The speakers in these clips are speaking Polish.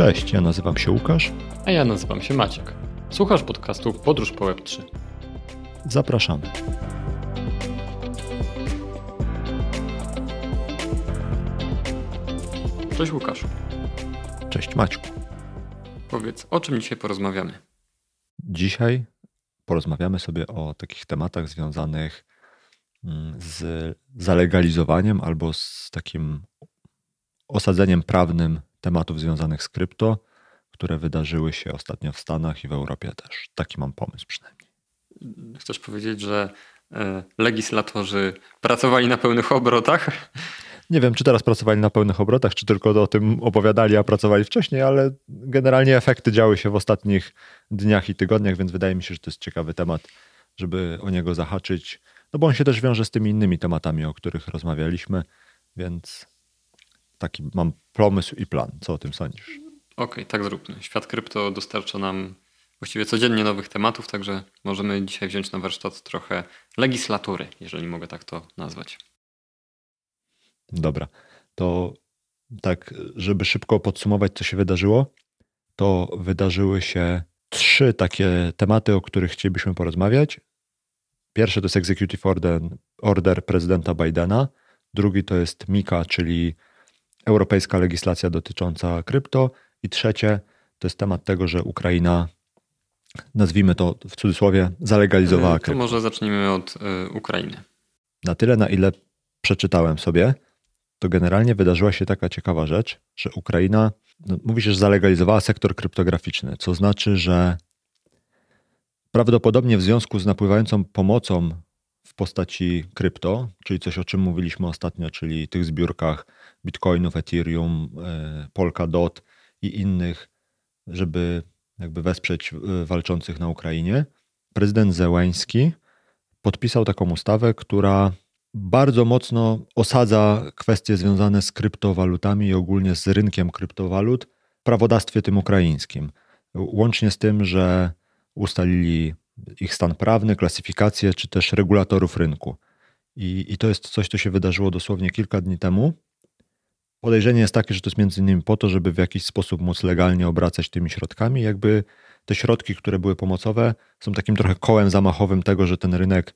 Cześć, ja nazywam się Łukasz. A ja nazywam się Maciek. Słuchasz podcastu Podróż po Web3. Zapraszamy. Cześć Łukasz. Cześć Maćku. Powiedz, o czym dzisiaj porozmawiamy? Dzisiaj porozmawiamy sobie o takich tematach związanych mm, z zalegalizowaniem albo z takim osadzeniem prawnym tematów związanych z krypto, które wydarzyły się ostatnio w Stanach i w Europie też. Taki mam pomysł przynajmniej. Chcesz powiedzieć, że e, legislatorzy pracowali na pełnych obrotach? Nie wiem, czy teraz pracowali na pełnych obrotach, czy tylko o tym opowiadali, a pracowali wcześniej, ale generalnie efekty działy się w ostatnich dniach i tygodniach, więc wydaje mi się, że to jest ciekawy temat, żeby o niego zahaczyć. No bo on się też wiąże z tymi innymi tematami, o których rozmawialiśmy, więc taki mam pomysł i plan. Co o tym sądzisz? Okej, okay, tak zróbmy. Świat krypto dostarcza nam właściwie codziennie nowych tematów, także możemy dzisiaj wziąć na warsztat trochę legislatury, jeżeli mogę tak to nazwać. Dobra, to tak, żeby szybko podsumować, co się wydarzyło, to wydarzyły się trzy takie tematy, o których chcielibyśmy porozmawiać. Pierwszy to jest Executive Order, order prezydenta Bidena, drugi to jest MIKA, czyli europejska legislacja dotycząca krypto, i trzecie to jest temat tego, że Ukraina, nazwijmy to w cudzysłowie, zalegalizowała krypto. To może zacznijmy od y, Ukrainy. Na tyle, na ile przeczytałem sobie, to generalnie wydarzyła się taka ciekawa rzecz, że Ukraina, no, mówi się, że zalegalizowała sektor kryptograficzny, co znaczy, że prawdopodobnie w związku z napływającą pomocą w postaci krypto, czyli coś o czym mówiliśmy ostatnio, czyli tych zbiórkach bitcoinów, Ethereum, e, Polkadot i innych, żeby jakby wesprzeć e, walczących na Ukrainie, prezydent Zełański podpisał taką ustawę, która bardzo mocno osadza kwestie związane z kryptowalutami i ogólnie z rynkiem kryptowalut w prawodawstwie tym ukraińskim. Łącznie z tym, że ustalili ich stan prawny, klasyfikację czy też regulatorów rynku. I, I to jest coś, co się wydarzyło dosłownie kilka dni temu. Podejrzenie jest takie, że to jest między innymi po to, żeby w jakiś sposób móc legalnie obracać tymi środkami. Jakby te środki, które były pomocowe, są takim trochę kołem zamachowym tego, że ten rynek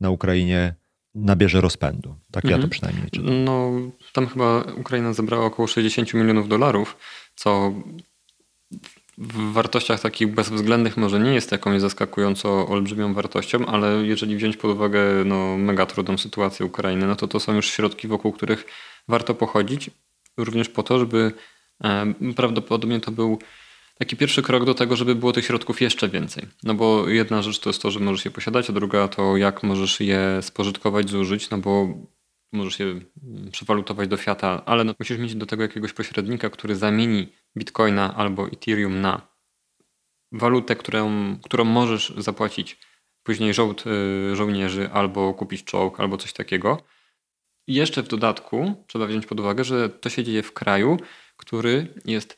na Ukrainie nabierze rozpędu. Tak mhm. ja to mhm. przynajmniej czytam. No, tam chyba Ukraina zebrała około 60 milionów dolarów, co w wartościach takich bezwzględnych może nie jest jakąś zaskakująco olbrzymią wartością, ale jeżeli wziąć pod uwagę no, mega trudną sytuację Ukrainy, no to to są już środki, wokół których warto pochodzić, również po to, żeby e, prawdopodobnie to był taki pierwszy krok do tego, żeby było tych środków jeszcze więcej. No bo jedna rzecz to jest to, że możesz je posiadać, a druga to jak możesz je spożytkować, zużyć, no bo możesz je przewalutować do fiata, ale no, musisz mieć do tego jakiegoś pośrednika, który zamieni bitcoina albo ethereum na walutę, którą, którą możesz zapłacić później żołd y, żołnierzy albo kupić czołg albo coś takiego. Jeszcze w dodatku trzeba wziąć pod uwagę, że to się dzieje w kraju, który jest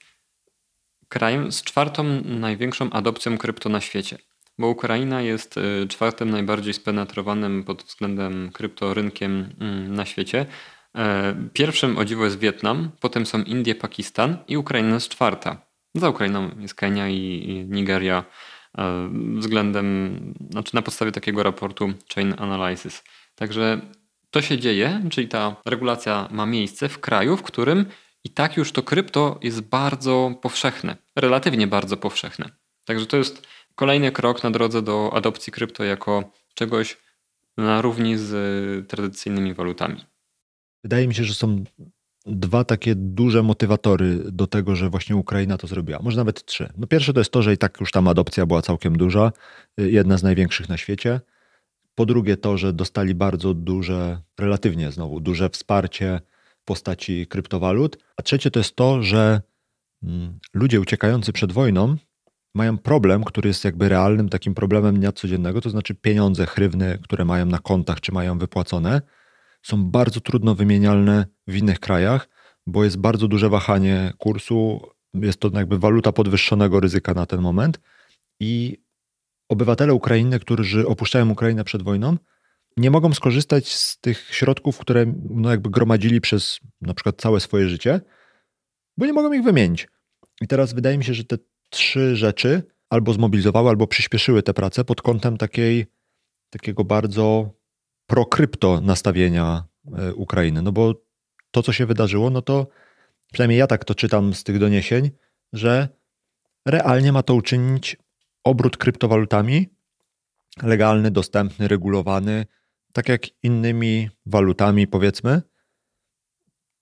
krajem z czwartą największą adopcją krypto na świecie. Bo Ukraina jest y, czwartym najbardziej spenetrowanym pod względem kryptorynkiem mm, na świecie. E, pierwszym o dziwo jest Wietnam, potem są Indie, Pakistan i Ukraina jest czwarta. Za Ukrainą jest Kenia i Nigeria e, względem, znaczy na podstawie takiego raportu Chain Analysis. Także to się dzieje, czyli ta regulacja ma miejsce w kraju, w którym i tak już to krypto jest bardzo powszechne, relatywnie bardzo powszechne. Także to jest kolejny krok na drodze do adopcji krypto jako czegoś na równi z tradycyjnymi walutami. Wydaje mi się, że są dwa takie duże motywatory do tego, że właśnie Ukraina to zrobiła. Może nawet trzy. No pierwsze to jest to, że i tak już tam adopcja była całkiem duża, jedna z największych na świecie. Po drugie to, że dostali bardzo duże, relatywnie znowu, duże wsparcie w postaci kryptowalut. A trzecie to jest to, że mm, ludzie uciekający przed wojną mają problem, który jest jakby realnym takim problemem dnia codziennego, to znaczy pieniądze, chrywny, które mają na kontach czy mają wypłacone, są bardzo trudno wymienialne w innych krajach, bo jest bardzo duże wahanie kursu, jest to jakby waluta podwyższonego ryzyka na ten moment i obywatele Ukrainy, którzy opuszczają Ukrainę przed wojną, nie mogą skorzystać z tych środków, które no jakby gromadzili przez na przykład całe swoje życie, bo nie mogą ich wymienić. I teraz wydaje mi się, że te trzy rzeczy albo zmobilizowały, albo przyspieszyły tę pracę pod kątem takiej, takiego bardzo prokrypto nastawienia e, Ukrainy. No bo to, co się wydarzyło, no to przynajmniej ja tak to czytam z tych doniesień, że realnie ma to uczynić obrót kryptowalutami legalny, dostępny, regulowany, tak jak innymi walutami, powiedzmy,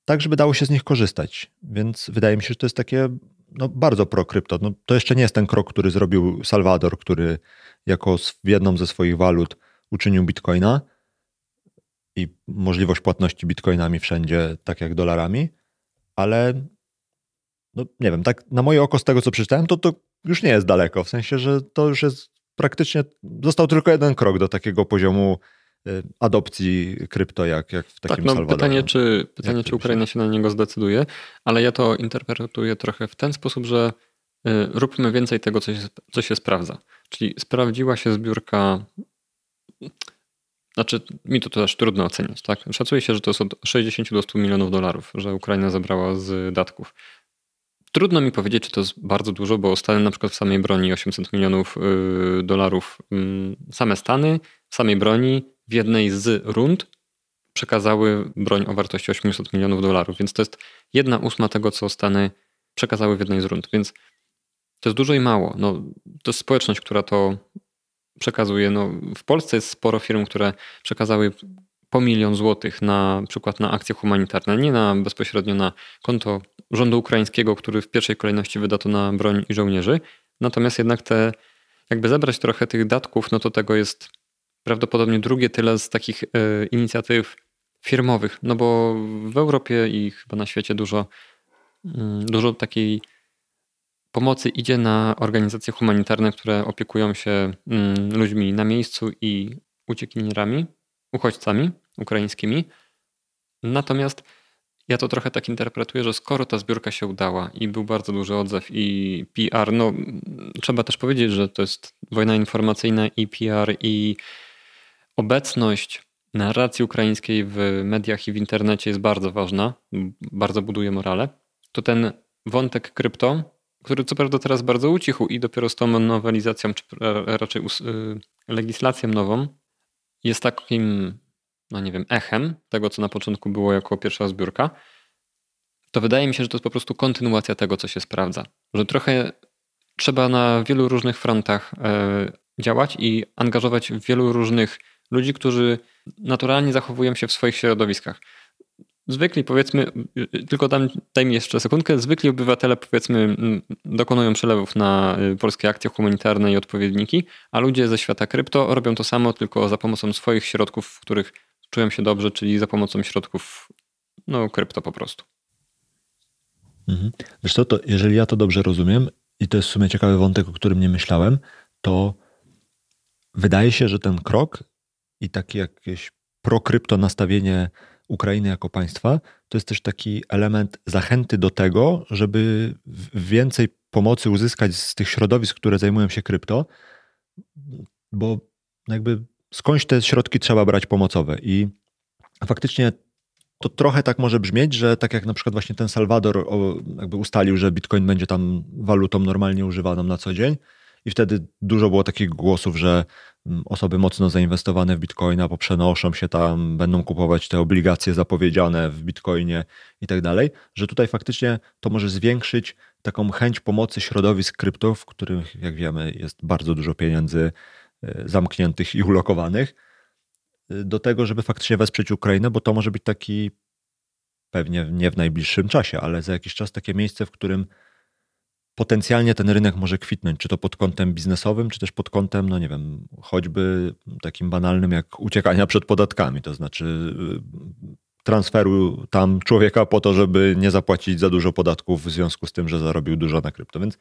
tak, żeby dało się z nich korzystać. Więc wydaje mi się, że to jest takie no, bardzo prokrypto. No, to jeszcze nie jest ten krok, który zrobił Salwador, który jako jedną ze swoich walut uczynił bitcoina i możliwość płatności bitcoinami wszędzie, tak jak dolarami, ale no, nie wiem, tak na moje oko z tego, co przeczytałem, to to już nie jest daleko. W sensie, że to już jest praktycznie, został tylko jeden krok do takiego poziomu y, adopcji krypto, jak, jak w takim tak, no, Pytanie, czy, pytanie, czy Ukraina się na niego zdecyduje, ale ja to interpretuję trochę w ten sposób, że y, róbmy więcej tego, co się, co się sprawdza. Czyli sprawdziła się zbiórka znaczy, mi to też trudno ocenić, tak? Szacuje się, że to jest od 60 do 100 milionów dolarów, że Ukraina zabrała z datków. Trudno mi powiedzieć, czy to jest bardzo dużo, bo Stany na przykład w samej broni 800 milionów y, dolarów. Mm, same Stany w samej broni w jednej z rund przekazały broń o wartości 800 milionów dolarów, więc to jest jedna ósma tego, co Stany przekazały w jednej z rund, więc to jest dużo i mało. No, to jest społeczność, która to przekazuje. No, w Polsce jest sporo firm, które przekazały po milion złotych na przykład na akcje humanitarne, nie na bezpośrednio na konto rządu ukraińskiego, który w pierwszej kolejności wyda to na broń i żołnierzy. Natomiast jednak te, jakby zebrać trochę tych datków, no to tego jest prawdopodobnie drugie tyle z takich y, inicjatyw firmowych, no bo w Europie i chyba na świecie dużo, y, dużo takiej pomocy idzie na organizacje humanitarne, które opiekują się y, ludźmi na miejscu i uciekinierami, uchodźcami ukraińskimi. Natomiast ja to trochę tak interpretuję, że skoro ta zbiórka się udała i był bardzo duży odzew i PR, no trzeba też powiedzieć, że to jest wojna informacyjna i PR i obecność narracji ukraińskiej w mediach i w internecie jest bardzo ważna, bardzo buduje morale, to ten wątek krypto, który co prawda teraz bardzo ucichł i dopiero z tą nowelizacją, czy raczej y, legislacją nową, jest takim no nie wiem, echem tego, co na początku było jako pierwsza zbiórka, to wydaje mi się, że to jest po prostu kontynuacja tego, co się sprawdza. Że trochę trzeba na wielu różnych frontach e, działać i angażować wielu różnych ludzi, którzy naturalnie zachowują się w swoich środowiskach. Zwykli, powiedzmy, tylko dam, daj mi jeszcze sekundkę, zwykli obywatele, powiedzmy, dokonują przelewów na y, polskie akcje humanitarne i odpowiedniki, a ludzie ze świata krypto robią to samo, tylko za pomocą swoich środków, w których czują się dobrze, czyli za pomocą środków no, krypto po prostu. Mhm. Co, to jeżeli ja to dobrze rozumiem i to jest w sumie ciekawy wątek, o którym nie myślałem, to wydaje się, że ten krok i takie jakieś prokrypto nastawienie Ukrainy jako państwa, to jest też taki element zachęty do tego, żeby więcej pomocy uzyskać z tych środowisk, które zajmują się krypto, bo jakby skądś te środki trzeba brać pomocowe. I faktycznie to trochę tak może brzmieć, że tak jak na przykład właśnie ten Salwador jakby ustalił, że Bitcoin będzie tam walutą normalnie używaną na co dzień i wtedy dużo było takich głosów, że mm, osoby mocno zainwestowane w Bitcoina poprzenoszą się tam, będą kupować te obligacje zapowiedziane w Bitcoinie i tak dalej, że tutaj faktycznie to może zwiększyć taką chęć pomocy środowisk krypto, w których jak wiemy jest bardzo dużo pieniędzy zamkniętych i ulokowanych, e, do tego, żeby faktycznie wesprzeć Ukrainę, bo to może być taki, pewnie nie w najbliższym czasie, ale za jakiś czas takie miejsce, w którym potencjalnie ten rynek może kwitnąć, czy to pod kątem biznesowym, czy też pod kątem, no nie wiem, choćby takim banalnym jak uciekania przed podatkami, to znaczy e, transferu tam człowieka po to, żeby nie zapłacić za dużo podatków w związku z tym, że zarobił dużo na krypto. Więc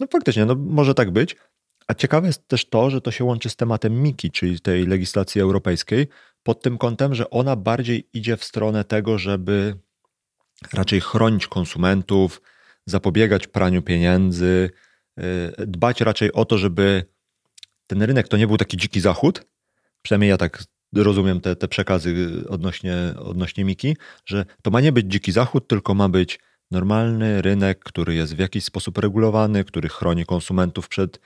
no faktycznie, no może tak być. A ciekawe jest też to, że to się łączy z tematem MIKI, czyli tej legislacji europejskiej, pod tym kątem, że ona bardziej idzie w stronę tego, żeby raczej chronić konsumentów, zapobiegać praniu pieniędzy, y, dbać raczej o to, żeby ten rynek to nie był taki dziki zachód. Przynajmniej ja tak rozumiem te, te przekazy odnośnie, odnośnie Miki, że to ma nie być dziki zachód, tylko ma być normalny rynek, który jest w jakiś sposób regulowany, który chroni konsumentów przed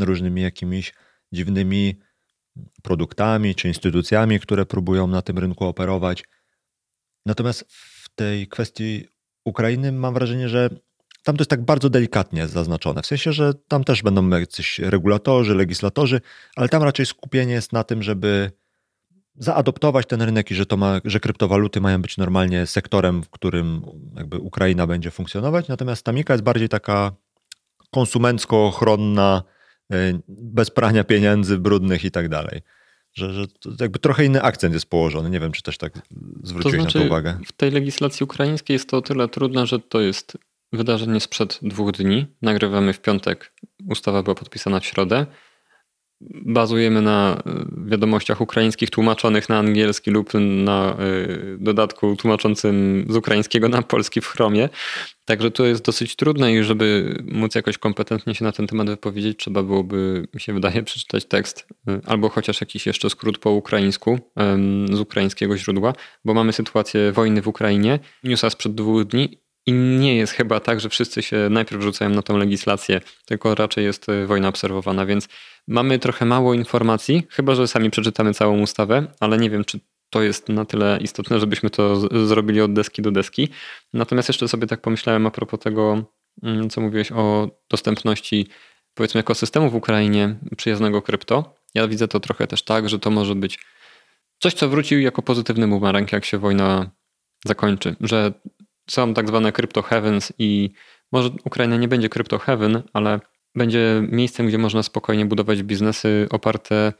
różnymi jakimiś dziwnymi produktami czy instytucjami, które próbują na tym rynku operować. Natomiast w tej kwestii Ukrainy mam wrażenie, że tam to jest tak bardzo delikatnie zaznaczone. W sensie, że tam też będą jacyś regulatorzy, legislatorzy, ale tam raczej skupienie jest na tym, żeby zaadoptować ten rynek i że, to ma, że kryptowaluty mają być normalnie sektorem, w którym jakby Ukraina będzie funkcjonować. Natomiast Tamika jest bardziej taka konsumencko-ochronna, y, bez prania pieniędzy brudnych i tak dalej. Że, że jakby trochę inny akcent jest położony. Nie wiem, czy też tak zwróciłeś to znaczy, na to uwagę. W tej legislacji ukraińskiej jest to o tyle trudne, że to jest wydarzenie sprzed dwóch dni. Nagrywamy w piątek, ustawa była podpisana w środę bazujemy na e, wiadomościach ukraińskich tłumaczonych na angielski lub na e, dodatku tłumaczącym z ukraińskiego na polski w Chromie. Także to jest dosyć trudne i żeby móc jakoś kompetentnie się na ten temat wypowiedzieć, trzeba byłoby, mi się wydaje, przeczytać tekst e, albo chociaż jakiś jeszcze skrót po ukraińsku z ukraińskiego źródła, bo mamy sytuację wojny w Ukrainie, newsa sprzed dwóch dni i nie jest chyba tak, że wszyscy się najpierw rzucają na tą legislację, tylko raczej jest wojna obserwowana, więc Mamy trochę mało informacji, chyba że sami przeczytamy całą ustawę, ale nie wiem, czy to jest na tyle istotne, żebyśmy to zrobili od deski do deski. Natomiast jeszcze sobie tak pomyślałem a propos tego, mm, co mówiłeś o dostępności powiedzmy ekosystemu w Ukrainie przyjaznego krypto. Ja widzę to trochę też tak, że to może być coś, co wróci jako pozytywny boomerang, jak się wojna zakończy, że są tak zwane crypto heavens i może Ukraina nie będzie crypto heaven, ale będzie miejscem, gdzie można spokojnie budować biznesy oparte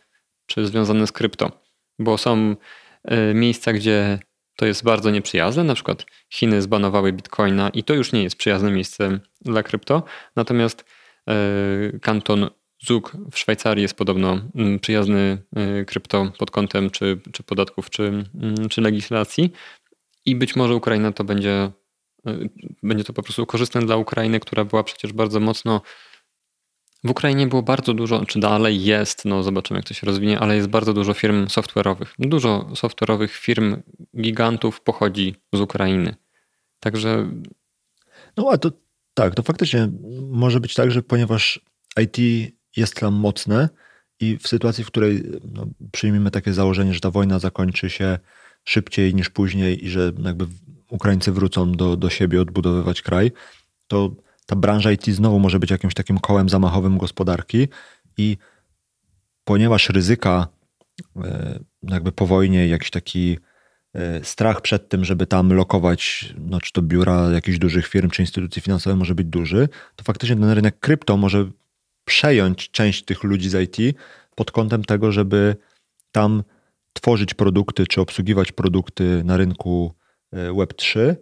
czy związane z krypto. Bo są e, miejsca, gdzie to jest bardzo nieprzyjazne, na przykład Chiny zbanowały bitcoina i to już nie jest przyjazne miejsce dla krypto. Natomiast e, kanton Zug w Szwajcarii jest podobno mm, przyjazny e, krypto pod kątem czy, czy podatków, czy, mm, czy legislacji. I być może Ukraina to będzie, będzie to po prostu korzystne dla Ukrainy, która była przecież bardzo mocno w Ukrainie było bardzo dużo, czy dalej jest, no zobaczymy jak to się rozwinie, ale jest bardzo dużo firm software'owych. Dużo software'owych firm, gigantów pochodzi z Ukrainy. Także. No a to tak, to faktycznie może być tak, że ponieważ IT jest tam mocne i w sytuacji, w której no, przyjmiemy takie założenie, że ta wojna zakończy się szybciej niż później i że jakby Ukraińcy wrócą do, do siebie odbudowywać kraj, to ta branża IT znowu może być jakimś takim kołem zamachowym gospodarki i ponieważ ryzyka e, jakby po wojnie, jakiś taki e, strach przed tym, żeby tam lokować, no, czy to biura jakichś dużych firm, czy instytucji finansowych może być duży, to faktycznie ten rynek krypto może przejąć część tych ludzi z IT pod kątem tego, żeby tam tworzyć produkty, czy obsługiwać produkty na rynku e, Web3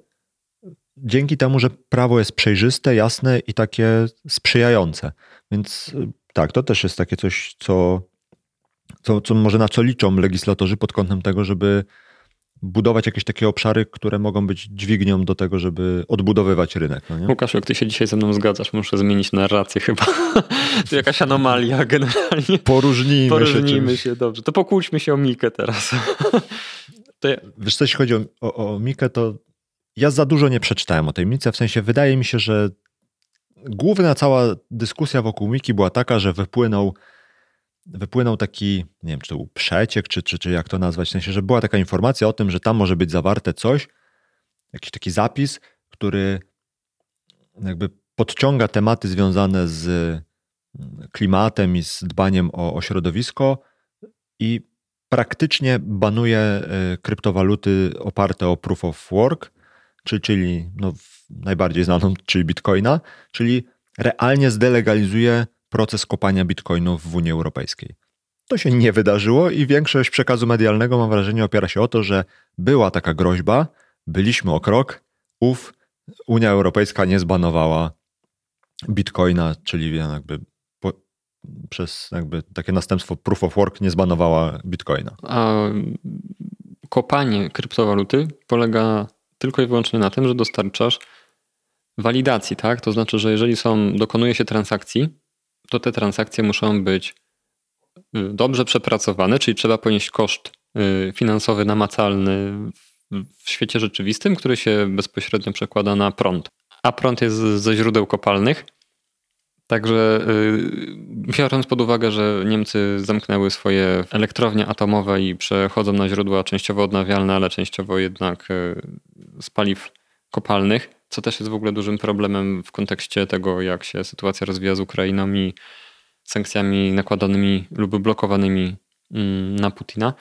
dzięki temu, że prawo jest przejrzyste, jasne i takie sprzyjające. Więc y, tak, to też jest takie coś, co, co, co może na co liczą legislatorzy pod kątem tego, żeby budować jakieś takie obszary, które mogą być dźwignią do tego, żeby odbudowywać rynek. No nie? Łukasz, jak ty się dzisiaj ze mną zgadzasz, muszę zmienić narrację chyba. to jakaś anomalia generalnie. Poróżnijmy, Poróżnijmy się, się, dobrze. To pokłóćmy się o Mikę teraz. to ja... Wiesz, jeśli chodzi o, o, o Mikę, to ja za dużo nie przeczytałem o tej Mice, w sensie wydaje mi się, że główna cała dyskusja wokół Miki była taka, że wypłynął, wypłynął taki, nie wiem, czy to był przeciek, czy, czy, czy jak to nazwać, w sensie, że była taka informacja o tym, że tam może być zawarte coś, jakiś taki zapis, który jakby podciąga tematy związane z klimatem i z dbaniem o, o środowisko i praktycznie banuje e, kryptowaluty oparte o proof of work, czy, czyli no, najbardziej znaną, czyli bitcoina, czyli realnie zdelegalizuje proces kopania bitcoinów w Unii Europejskiej. To się nie wydarzyło i większość przekazu medialnego, mam wrażenie, opiera się o to, że była taka groźba, byliśmy o krok, ów, Unia Europejska nie zbanowała bitcoina, czyli jakby po, przez jakby takie następstwo proof of work nie zbanowała bitcoina. A kopanie kryptowaluty polega tylko i wyłącznie na tym, że dostarczasz walidacji, tak? To znaczy, że jeżeli są, dokonuje się transakcji, to te transakcje muszą być y, dobrze przepracowane, czyli trzeba ponieść koszt y, finansowy namacalny w świecie rzeczywistym, który się bezpośrednio przekłada na prąd. A prąd jest ze źródeł kopalnych. Także y, biorąc pod uwagę, że Niemcy zamknęły swoje elektrownie atomowe i przechodzą na źródła częściowo odnawialne, ale częściowo jednak z paliw kopalnych, co też jest w ogóle dużym problemem w kontekście tego, jak się sytuacja rozwija z Ukrainą i sankcjami nakładanymi lub blokowanymi mm, na Putina,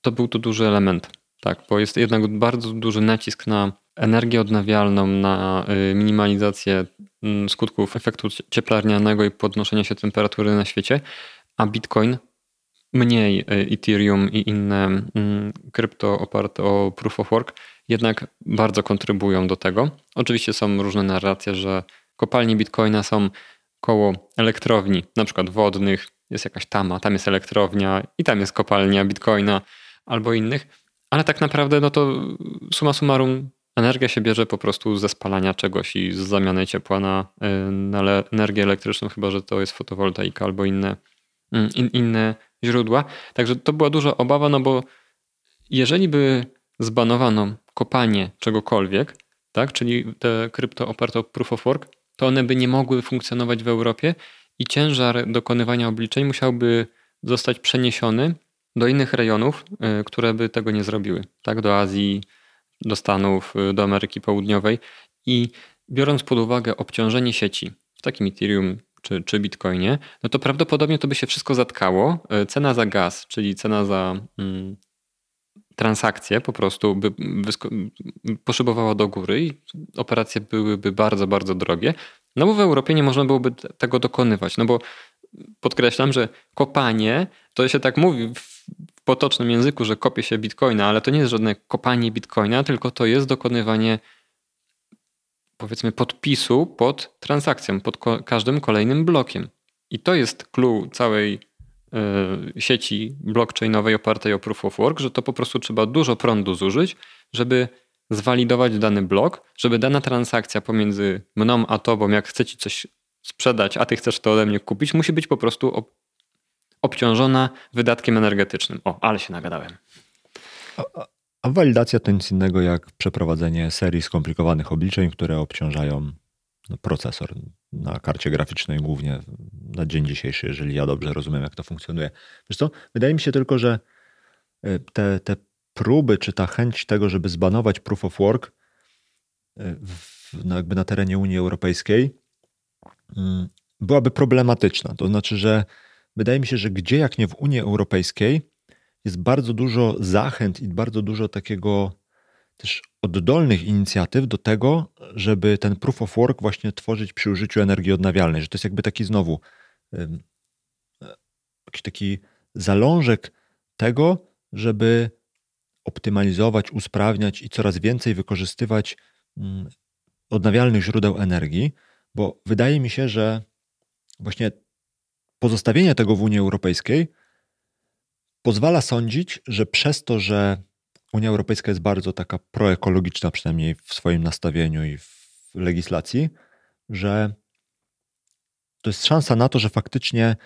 to był to duży element. Tak, bo jest jednak bardzo duży nacisk na energię odnawialną, na y, minimalizację mm, skutków efektu cieplarnianego i podnoszenia się temperatury na świecie, a Bitcoin mniej y, Ethereum i inne mm, krypto oparte o proof of work jednak bardzo kontrybują do tego. Oczywiście są różne narracje, że kopalnie Bitcoina są koło elektrowni, na przykład wodnych, jest jakaś tama, tam jest elektrownia i tam jest kopalnia Bitcoina albo innych, ale tak naprawdę no to suma summarum energia się bierze po prostu ze spalania czegoś i z zamiany ciepła na, y, na energię elektryczną, chyba że to jest fotowoltaika albo inne, mm, in, inne źródła. Także to była duża obawa, no bo jeżeli by zbanowano kopanie czegokolwiek, tak, czyli te krypto oparte o proof of work, to one by nie mogły funkcjonować w Europie i ciężar dokonywania obliczeń musiałby zostać przeniesiony do innych rejonów, y, które by tego nie zrobiły, tak, do Azji, do Stanów, y, do Ameryki Południowej. I biorąc pod uwagę obciążenie sieci w takim Ethereum czy, czy Bitcoinie, no to prawdopodobnie to by się wszystko zatkało. Y, cena za gaz, czyli cena za mm, transakcje po prostu by poszybowała do góry i operacje byłyby bardzo, bardzo drogie. No bo w Europie nie można byłoby tego dokonywać, no bo podkreślam, że kopanie, to się tak mówi w potocznym języku, że kopie się bitcoina, ale to nie jest żadne kopanie bitcoina, tylko to jest dokonywanie powiedzmy podpisu pod transakcją, pod każdym kolejnym blokiem. I to jest clue całej sieci blockchainowej opartej o proof of work, że to po prostu trzeba dużo prądu zużyć, żeby zwalidować dany blok, żeby dana transakcja pomiędzy mną a tobą, jak chcę ci coś sprzedać, a ty chcesz to ode mnie kupić, musi być po prostu obciążona wydatkiem energetycznym. O, ale się nagadałem. A, a walidacja to nic innego jak przeprowadzenie serii skomplikowanych obliczeń, które obciążają no, procesor na karcie graficznej głównie na dzień dzisiejszy, jeżeli ja dobrze rozumiem, jak to funkcjonuje. Wiesz co, wydaje mi się tylko, że e, te, te próby, czy ta chęć tego, żeby zbanować proof of work e, w, no jakby na terenie Unii Europejskiej, mm, byłaby problematyczna. To znaczy, że wydaje mi się, że gdzie jak nie w Unii Europejskiej jest bardzo dużo zachęt i bardzo dużo takiego też oddolnych inicjatyw do tego, żeby ten proof of work właśnie tworzyć przy użyciu energii odnawialnej, że to jest jakby taki znowu jakiś taki zalążek tego, żeby optymalizować, usprawniać i coraz więcej wykorzystywać mm, odnawialnych źródeł energii, bo wydaje mi się, że właśnie pozostawienie tego w Unii Europejskiej pozwala sądzić, że przez to, że Unia Europejska jest bardzo taka proekologiczna, przynajmniej w swoim nastawieniu i w legislacji, że to jest szansa na to, że faktycznie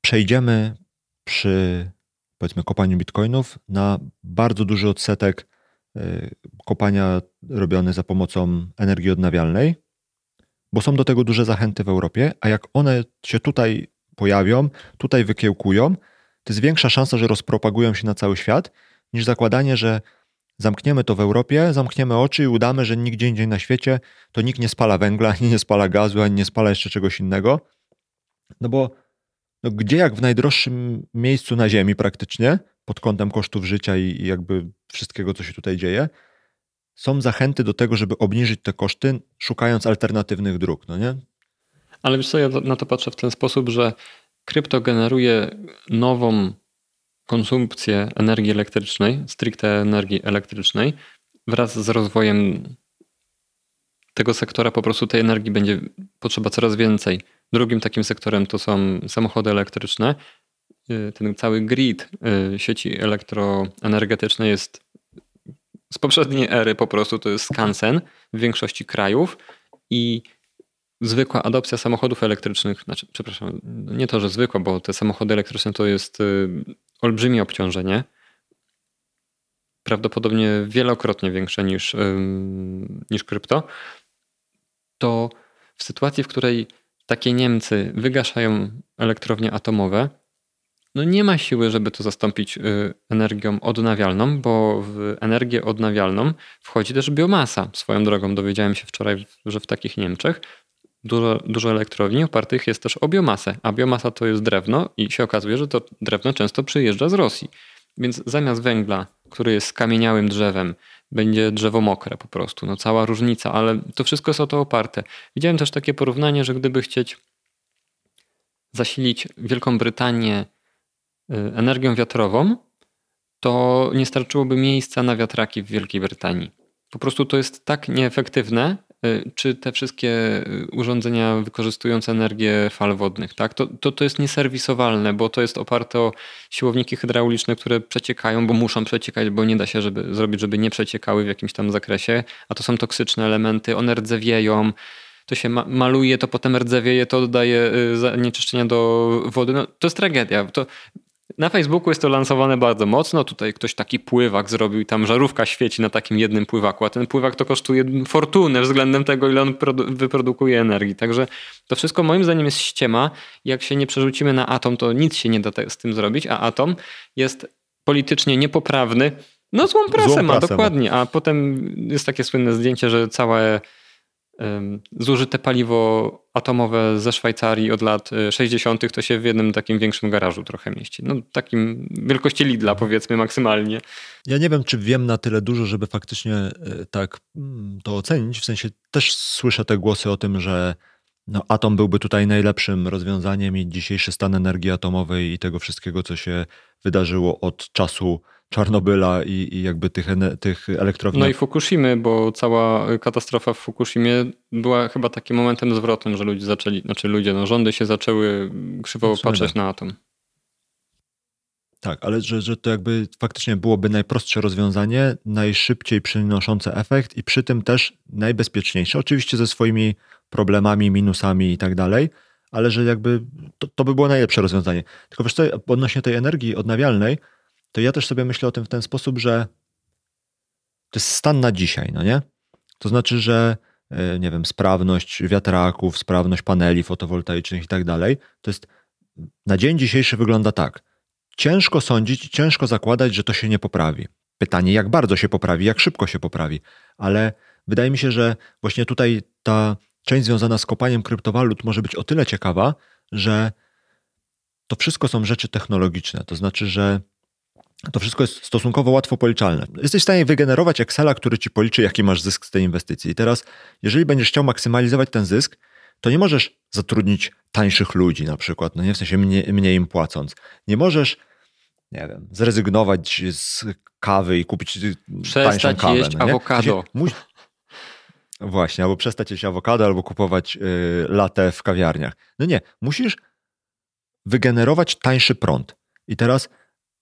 przejdziemy przy powiedzmy kopaniu bitcoinów na bardzo duży odsetek y, kopania robiony za pomocą energii odnawialnej, bo są do tego duże zachęty w Europie, a jak one się tutaj pojawią, tutaj wykiełkują, to jest większa szansa, że rozpropagują się na cały świat, niż zakładanie, że zamkniemy to w Europie, zamkniemy oczy i udamy, że nigdzie indziej na świecie to nikt nie spala węgla, ani nie spala gazu, ani nie spala jeszcze czegoś innego. No bo no gdzie jak w najdroższym miejscu na Ziemi praktycznie, pod kątem kosztów życia i, i jakby wszystkiego, co się tutaj dzieje, są zachęty do tego, żeby obniżyć te koszty, szukając alternatywnych dróg, no nie? Ale wiesz co, ja na to patrzę w ten sposób, że krypto generuje nową konsumpcję energii elektrycznej, stricte energii elektrycznej, wraz z rozwojem tego sektora po prostu tej energii będzie potrzeba coraz więcej. Drugim takim sektorem to są samochody elektryczne. Y, ten cały grid y, sieci elektroenergetycznej jest z poprzedniej ery po prostu to jest skansen w większości krajów i zwykła adopcja samochodów elektrycznych, znaczy, przepraszam, nie to, że zwykła, bo te samochody elektryczne to jest y, olbrzymie obciążenie prawdopodobnie wielokrotnie większe niż, niż krypto, to w sytuacji, w której takie Niemcy wygaszają elektrownie atomowe, no nie ma siły, żeby to zastąpić y, energią odnawialną, bo w energię odnawialną wchodzi też biomasa. Swoją drogą dowiedziałem się wczoraj, że w takich Niemczech dużo, dużo elektrowni opartych jest też o biomasę, a biomasa to jest drewno i się okazuje, że to drewno często przyjeżdża z Rosji. Więc zamiast węgla, który jest skamieniałym drzewem, będzie drzewo mokre po prostu. No cała różnica, ale to wszystko jest o to oparte. Widziałem też takie porównanie, że gdyby chcieć zasilić Wielką Brytanię y, energią wiatrową, to nie starczyłoby miejsca na wiatraki w Wielkiej Brytanii. Po prostu to jest tak nieefektywne, czy te wszystkie y, urządzenia wykorzystujące energię fal wodnych, tak? To, to, to jest nieserwisowalne, bo to jest oparte o siłowniki hydrauliczne, które przeciekają, bo muszą przeciekać, bo nie da się żeby, zrobić, żeby nie przeciekały w jakimś tam zakresie, a to są toksyczne elementy, one rdzewieją, to się ma maluje, to potem rdzewieje, to dodaje y, zanieczyszczenia do wody. No, to jest tragedia. To na Facebooku jest to lansowane bardzo mocno. Tutaj ktoś taki pływak zrobił i tam żarówka świeci na takim jednym pływaku, a ten pływak to kosztuje fortunę względem tego, ile on wyprodukuje energii. Także to wszystko moim zdaniem jest ściema. Jak się nie przerzucimy na atom, to nic się nie da z tym zrobić, a atom jest politycznie niepoprawny. No złą prasę złą ma, prasę dokładnie. Ma. A potem jest takie słynne zdjęcie, że całe zużyte paliwo atomowe ze Szwajcarii od lat 60. Y, to się w jednym takim większym garażu trochę mieści. No takim wielkości Lidla powiedzmy maksymalnie. Ja nie wiem, czy wiem na tyle dużo, żeby faktycznie y, tak mm, to ocenić. W sensie też słyszę te głosy o tym, że no, atom byłby tutaj najlepszym rozwiązaniem i dzisiejszy stan energii atomowej i tego wszystkiego, co się wydarzyło od czasu Czarnobyla i, i jakby tych, tych elektrowni. No i Fukushimy, bo cała katastrofa w Fukushimie była chyba takim momentem zwrotnym, że ludzie zaczęli, znaczy ludzie, no rządy się zaczęły krzywo patrzeć tak. na atom. Tak, ale że, że to jakby faktycznie byłoby najprostsze rozwiązanie, najszybciej przynoszące efekt i przy tym też najbezpieczniejsze. Oczywiście ze swoimi problemami, minusami i tak dalej, ale że jakby to, to by było najlepsze rozwiązanie. Tylko wiesz co, odnośnie tej energii odnawialnej, to ja też sobie myślę o tym w ten sposób, że to jest stan na dzisiaj, no nie? To znaczy, że e, nie wiem, sprawność wiatraków, sprawność paneli fotowoltaicznych i tak dalej, to jest na dzień dzisiejszy wygląda tak. Ciężko sądzić, ciężko zakładać, że to się nie poprawi. Pytanie, jak bardzo się poprawi, jak szybko się poprawi, ale wydaje mi się, że właśnie tutaj ta część związana z kopaniem kryptowalut może być o tyle ciekawa, że to wszystko są rzeczy technologiczne. To znaczy, że to wszystko jest stosunkowo łatwo policzalne. Jesteś w stanie wygenerować Excela, który ci policzy, jaki masz zysk z tej inwestycji. I teraz, jeżeli będziesz chciał maksymalizować ten zysk, to nie możesz zatrudnić tańszych ludzi na przykład, no nie w sensie mniej, mniej im płacąc. Nie możesz, nie wiem, zrezygnować z kawy i kupić przestać tańszą kawę. jeść no awokado. Właśnie, albo przestać jeść awokado, albo kupować yy, latę w kawiarniach. No nie, musisz wygenerować tańszy prąd. I teraz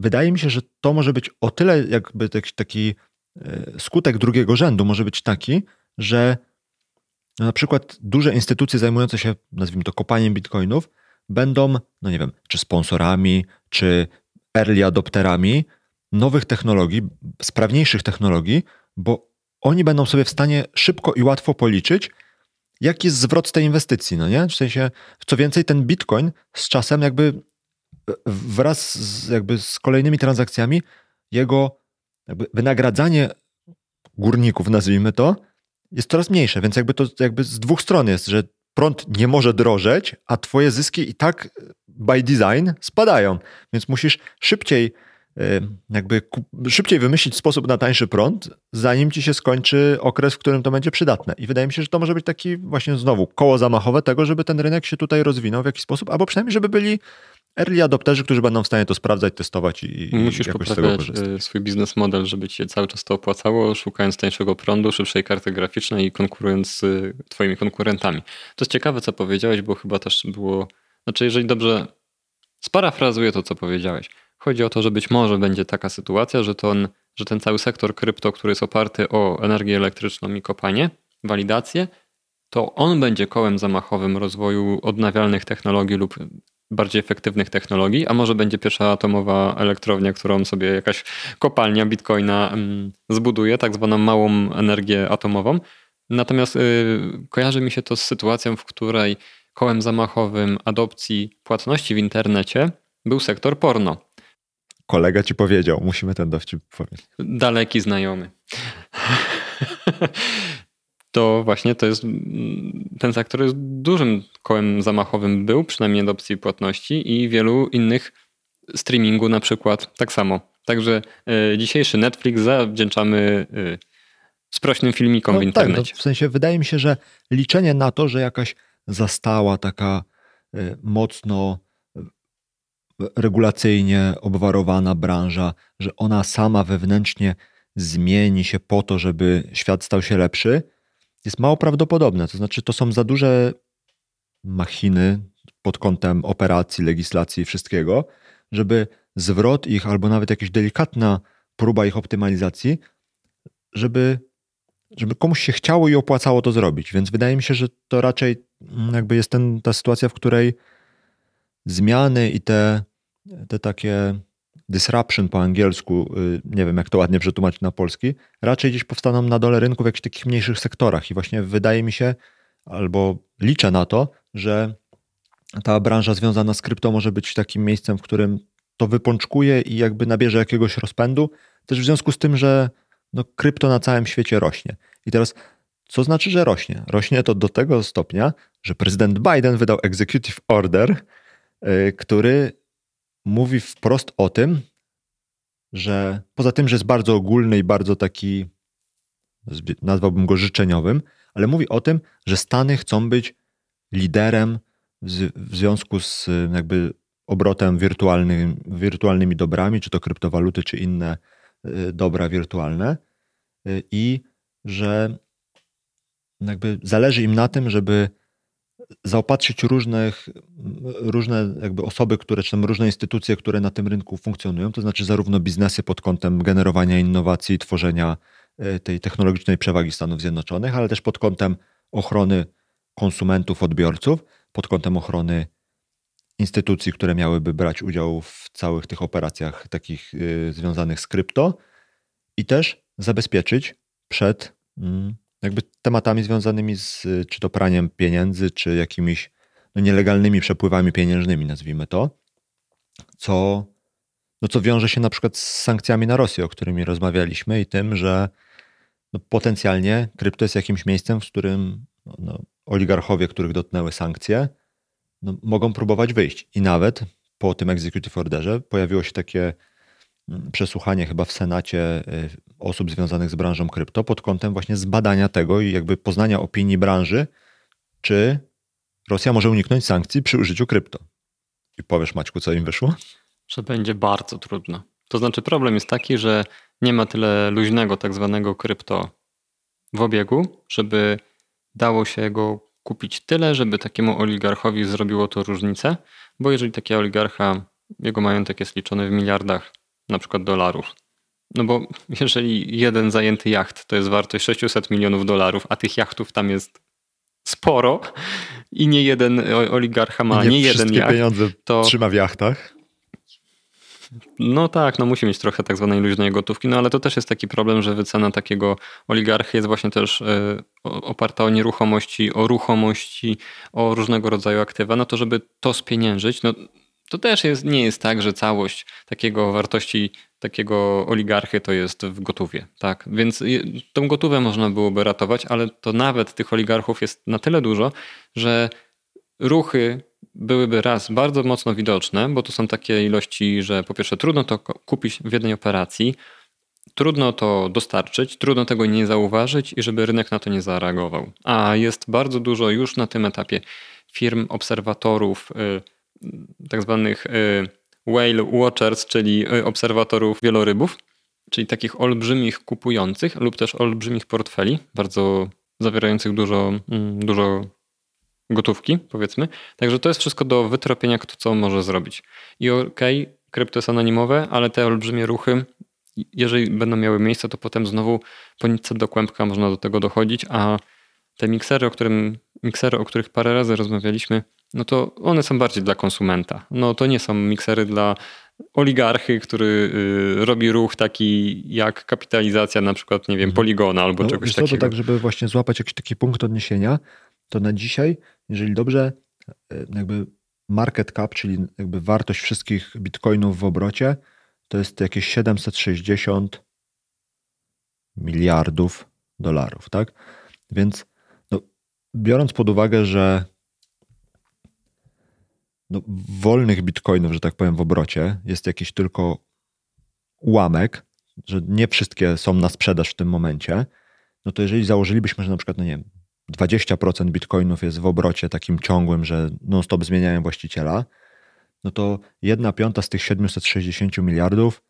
wydaje mi się, że to może być o tyle jakby taki, taki e, skutek drugiego rzędu może być taki, że no na przykład duże instytucje zajmujące się, nazwijmy to, kopaniem bitcoinów, będą, no nie wiem, czy sponsorami, czy early adopterami nowych technologii, sprawniejszych technologii, bo oni będą sobie w stanie szybko i łatwo policzyć, jaki jest zwrot tej inwestycji, no nie? W sensie, co więcej, ten bitcoin z czasem jakby wraz z, jakby z kolejnymi transakcjami jego jakby wynagradzanie górników, nazwijmy to, jest coraz mniejsze, więc jakby to jakby z dwóch stron jest, że prąd nie może drożeć, a twoje zyski i tak by design spadają, więc musisz szybciej jakby szybciej wymyślić sposób na tańszy prąd, zanim ci się skończy okres, w którym to będzie przydatne. I wydaje mi się, że to może być taki właśnie znowu koło zamachowe tego, żeby ten rynek się tutaj rozwinął w jakiś sposób, albo przynajmniej, żeby byli early adopterzy, którzy będą w stanie to sprawdzać, testować i, Musisz jakoś z tego korzystać. E, swój biznes model, żeby ci się cały czas to opłacało, szukając tańszego prądu, szybszej karty graficznej i konkurując z twoimi konkurentami. To jest ciekawe, co powiedziałeś, bo chyba też było... Znaczy, jeżeli dobrze sparafrazuję to, co powiedziałeś. Chodzi o to, że być może będzie taka sytuacja, że, to on, że ten cały sektor krypto, który jest oparty o energię elektryczną i kopanie, walidację, to on będzie kołem zamachowym rozwoju odnawialnych technologii lub bardziej efektywnych technologii, a może będzie pierwsza atomowa elektrownia, którą sobie jakaś kopalnia bitcoina mm, zbuduje, tak zwaną małą energię atomową. Natomiast y, kojarzy mi się to z sytuacją, w której kołem zamachowym adopcji płatności w internecie był sektor porno. Kolega ci powiedział, musimy ten dowcip powiedzieć. Daleki znajomy. to właśnie to jest, ten sektor jest dużym kołem zamachowym był, przynajmniej adopcji płatności i wielu innych streamingu na przykład tak samo. Także y, dzisiejszy Netflix zawdzięczamy y, sprośnym filmikom no, w internecie. Tak, no, w sensie wydaje mi się, że liczenie na to, że jakaś zastała taka y, mocno regulacyjnie obwarowana branża, że ona sama wewnętrznie zmieni się po to, żeby świat stał się lepszy, jest mało prawdopodobne. To znaczy, to są za duże machiny pod kątem operacji, legislacji i wszystkiego, żeby zwrot ich albo nawet jakaś delikatna próba ich optymalizacji, żeby, żeby komuś się chciało i opłacało to zrobić. Więc wydaje mi się, że to raczej jakby jest ten, ta sytuacja, w której zmiany i te, te takie disruption po angielsku, y, nie wiem jak to ładnie przetłumaczyć na polski, raczej gdzieś powstaną na dole rynku w jakichś takich mniejszych sektorach. I właśnie wydaje mi się, albo liczę na to, że ta branża związana z krypto może być takim miejscem, w którym to wypączkuje i jakby nabierze jakiegoś rozpędu, też w związku z tym, że no, krypto na całym świecie rośnie. I teraz, co znaczy, że rośnie? Rośnie to do tego stopnia, że prezydent Biden wydał executive order, yy, który mówi wprost o tym, że poza tym, że jest bardzo ogólny i bardzo taki, nazwałbym go życzeniowym, ale mówi o tym, że Stany chcą być liderem w związku z jakby obrotem wirtualnym, wirtualnymi dobrami, czy to kryptowaluty, czy inne y, dobra wirtualne y, i że jakby zależy im na tym, żeby zaopatrzyć różnych, różne jakby osoby, które, czy tam różne instytucje, które na tym rynku funkcjonują, to znaczy zarówno biznesy pod kątem generowania innowacji, tworzenia e, tej technologicznej przewagi Stanów Zjednoczonych, ale też pod kątem ochrony konsumentów, odbiorców, pod kątem ochrony instytucji, które miałyby brać udział w całych tych operacjach takich y, związanych z krypto i też zabezpieczyć przed mm, jakby tematami związanymi z czy to praniem pieniędzy, czy jakimiś no, nielegalnymi przepływami pieniężnymi, nazwijmy to, co, no, co wiąże się na przykład z sankcjami na Rosję, o którymi rozmawialiśmy i tym, że no, potencjalnie krypto jest jakimś miejscem, w którym no, no, oligarchowie, których dotknęły sankcje, no, mogą próbować wyjść. I nawet po tym executive orderze pojawiło się takie przesłuchanie chyba w Senacie y, osób związanych z branżą krypto pod kątem właśnie zbadania tego i jakby poznania opinii branży, czy Rosja może uniknąć sankcji przy użyciu krypto. I powiesz Maćku, co im wyszło? Że będzie bardzo trudno. To znaczy problem jest taki, że nie ma tyle luźnego tak zwanego krypto w obiegu, żeby dało się go kupić tyle, żeby takiemu oligarchowi zrobiło to różnicę, bo jeżeli taki oligarcha, jego majątek jest liczony w miliardach na przykład dolarów. No bo jeżeli jeden zajęty jacht to jest wartość 600 milionów dolarów, a tych jachtów tam jest sporo i nie jeden oligarcha ma, nie, nie jeden jacht. pieniądze to trzyma w jachtach. No tak, no musi mieć trochę tak zwanej luźnej gotówki, no ale to też jest taki problem, że wycena takiego oligarchy jest właśnie też y, oparta o nieruchomości, o ruchomości, o różnego rodzaju aktywa, no to żeby to spieniężyć, no to też jest, nie jest tak, że całość takiego wartości takiego oligarchy to jest w gotówie. Tak? Więc tą gotówę można byłoby ratować, ale to nawet tych oligarchów jest na tyle dużo, że ruchy byłyby raz bardzo mocno widoczne, bo to są takie ilości, że po pierwsze trudno to kupić w jednej operacji, trudno to dostarczyć, trudno tego nie zauważyć i żeby rynek na to nie zareagował. A jest bardzo dużo już na tym etapie firm, obserwatorów, yy, tak zwanych y, whale watchers, czyli y, obserwatorów wielorybów, czyli takich olbrzymich kupujących lub też olbrzymich portfeli, bardzo zawierających dużo, mm, dużo gotówki, powiedzmy. Także to jest wszystko do wytropienia, kto co może zrobić. I okej, okay, krypto jest anonimowe, ale te olbrzymie ruchy, jeżeli będą miały miejsce, to potem znowu po do kłębka można do tego dochodzić, a te miksery, o, którym, miksery, o których parę razy rozmawialiśmy, no to one są bardziej dla konsumenta. No to nie są miksery dla oligarchy, który y, robi ruch taki jak kapitalizacja na przykład, nie wiem, Mhm. poligona albo No, czegoś co, takiego. to tak, żeby właśnie złapać jakiś taki punkt odniesienia, to na dzisiaj, jeżeli dobrze, e, jakby market cap, czyli jakby wartość wszystkich bitcoinów w obrocie, to jest jakieś 760 miliardów dolarów, tak? Więc no, biorąc pod uwagę, że no, wolnych bitcoinów, że tak powiem, w obrocie jest jakiś tylko ułamek, że nie wszystkie są na sprzedaż w tym momencie, no to jeżeli założylibyśmy, że na przykład, no nie wiem, 20% bitcoinów jest w obrocie takim ciągłym, że non-stop zmieniają właściciela, no to jedna piąta z tych 760 miliardów,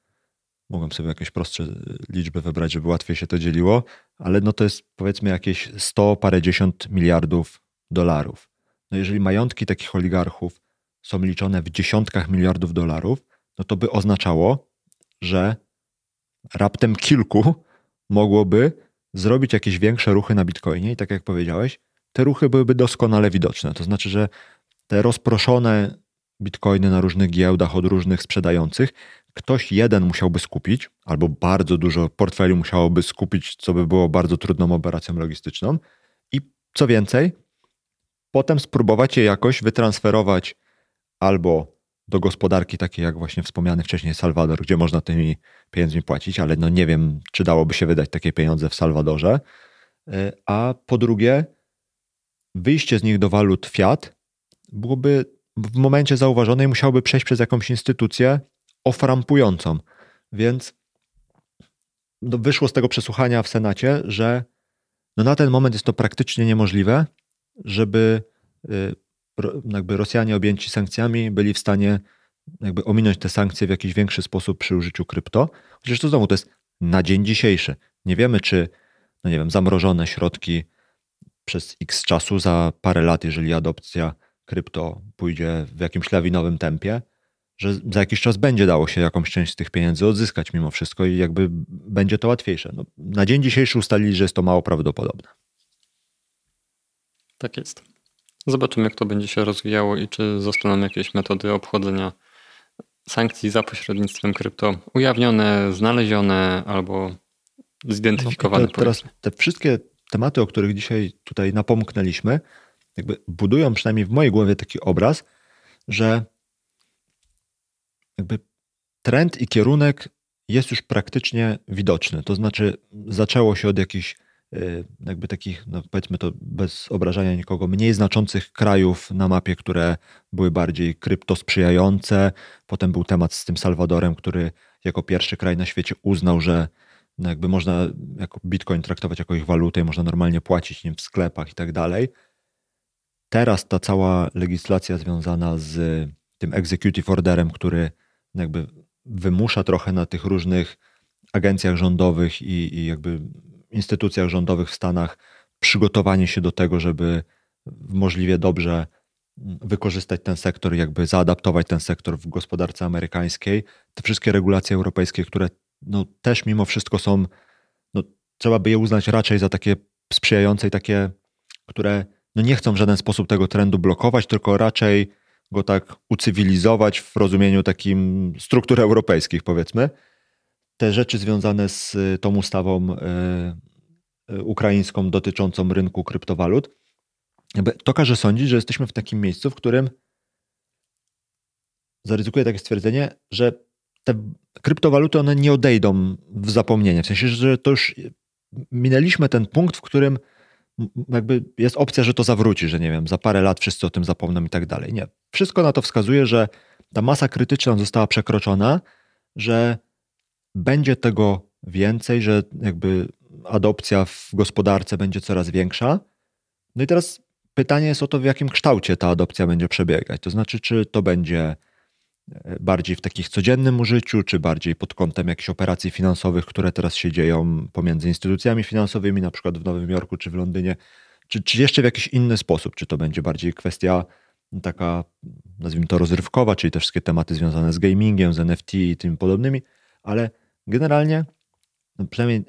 mogłem sobie jakieś prostsze liczby wybrać, żeby łatwiej się to dzieliło, ale no to jest powiedzmy jakieś 100 parędziesiąt miliardów dolarów. No jeżeli majątki takich oligarchów są liczone w dziesiątkach miliardów dolarów, no to by oznaczało, że raptem kilku mogłoby zrobić jakieś większe ruchy na Bitcoinie i tak jak powiedziałeś, te ruchy byłyby doskonale widoczne. To znaczy, że te rozproszone Bitcoiny na różnych giełdach od różnych sprzedających, ktoś jeden musiałby skupić, albo bardzo dużo portfeli musiałoby skupić, co by było bardzo trudną operacją logistyczną. I co więcej, potem spróbować je jakoś wytransferować albo do gospodarki takiej jak właśnie wspomniany wcześniej Salwador, gdzie można tymi pieniędzmi płacić, ale no nie wiem, czy dałoby się wydać takie pieniądze w Salwadorze. Y, A po drugie, wyjście z nich do walut fiat byłoby w momencie zauważonej musiałoby przejść przez jakąś instytucję oframpującą. Więc no wyszło z tego przesłuchania w Senacie, że no na ten moment jest to praktycznie niemożliwe, żeby y, jakby Rosjanie objęci sankcjami byli w stanie jakby ominąć te sankcje w jakiś większy sposób przy użyciu krypto. Chociaż to znowu to jest na dzień dzisiejszy. Nie wiemy, czy no nie wiem, zamrożone środki przez x czasu za parę lat, jeżeli adopcja krypto pójdzie w jakimś lawinowym tempie, że za jakiś czas będzie dało się jakąś część z tych pieniędzy odzyskać mimo wszystko i jakby będzie to łatwiejsze. No, na dzień dzisiejszy ustalili, że jest to mało prawdopodobne. Tak jest. Zobaczymy, jak to będzie się rozwijało i czy zostaną jakieś metody obchodzenia sankcji za pośrednictwem krypto ujawnione, znalezione albo zidentyfikowane. No te, teraz te wszystkie tematy, o których dzisiaj tutaj napomknęliśmy, jakby budują przynajmniej w mojej głowie taki obraz, że jakby trend i kierunek jest już praktycznie widoczny. To znaczy zaczęło się od jakichś jakby takich, no powiedzmy to bez obrażania nikogo, mniej znaczących krajów na mapie, które były bardziej kryptosprzyjające. Potem był temat z tym Salwadorem, który jako pierwszy kraj na świecie uznał, że no jakby można jako bitcoin traktować jako ich walutę i można normalnie płacić nim w sklepach i tak dalej. Teraz ta cała legislacja związana z tym executive orderem, który jakby wymusza trochę na tych różnych agencjach rządowych i, i jakby instytucjach rządowych w Stanach przygotowanie się do tego, żeby możliwie dobrze wykorzystać ten sektor, jakby zaadaptować ten sektor w gospodarce amerykańskiej. Te wszystkie regulacje europejskie, które no, też mimo wszystko są, no, trzeba by je uznać raczej za takie sprzyjające i takie, które no, nie chcą w żaden sposób tego trendu blokować, tylko raczej go tak ucywilizować w rozumieniu takim struktur europejskich, powiedzmy. Te rzeczy związane z tą ustawą y, y, ukraińską dotyczącą rynku kryptowalut, to każe sądzić, że jesteśmy w takim miejscu, w którym zaryzykuję takie stwierdzenie, że te kryptowaluty one nie odejdą w zapomnienie. W sensie, że to już minęliśmy ten punkt, w którym jakby jest opcja, że to zawróci, że nie wiem, za parę lat wszyscy o tym zapomną i tak dalej. Nie. Wszystko na to wskazuje, że ta masa krytyczna została przekroczona, że będzie tego więcej, że jakby adopcja w gospodarce będzie coraz większa. No i teraz pytanie jest o to, w jakim kształcie ta adopcja będzie przebiegać. To znaczy, czy to będzie bardziej w takich codziennym użyciu, czy bardziej pod kątem jakichś operacji finansowych, które teraz się dzieją pomiędzy instytucjami finansowymi, na przykład w Nowym Jorku czy w Londynie, czy, czy jeszcze w jakiś inny sposób, czy to będzie bardziej kwestia taka, nazwijmy to rozrywkowa, czyli te wszystkie tematy związane z gamingiem, z NFT i tym podobnymi, ale generalnie, no przynajmniej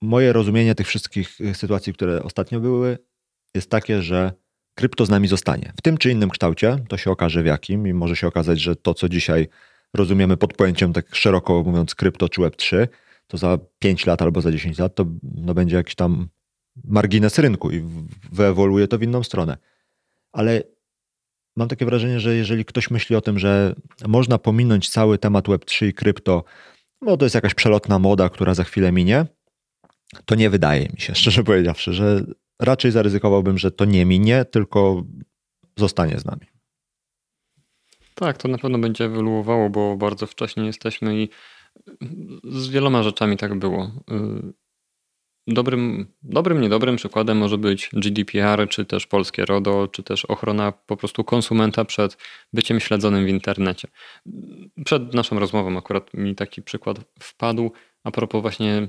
moje rozumienie tych wszystkich sytuacji, które ostatnio były, jest takie, że krypto z nami zostanie. W tym czy innym kształcie, to się okaże w jakim i może się okazać, że to, co dzisiaj rozumiemy pod pojęciem tak szeroko mówiąc krypto czy Web3, to za 5 lat albo za 10 lat to no, będzie jakiś tam margines rynku i wyewoluuje to w inną stronę. Ale mam takie wrażenie, że jeżeli ktoś myśli o tym, że można pominąć cały temat Web3 i krypto, no to jest jakaś przelotna moda, która za chwilę minie, to nie wydaje mi się, szczerze powiedziawszy, że raczej zaryzykowałbym, że to nie minie, tylko zostanie z nami. Tak, to na pewno będzie ewoluowało, bo bardzo wcześnie jesteśmy i z wieloma rzeczami tak było. Dobrym, dobrym, niedobrym przykładem może być GDPR, czy też polskie RODO, czy też ochrona po prostu konsumenta przed byciem śledzonym w internecie. Przed naszą rozmową akurat mi taki przykład wpadł a propos właśnie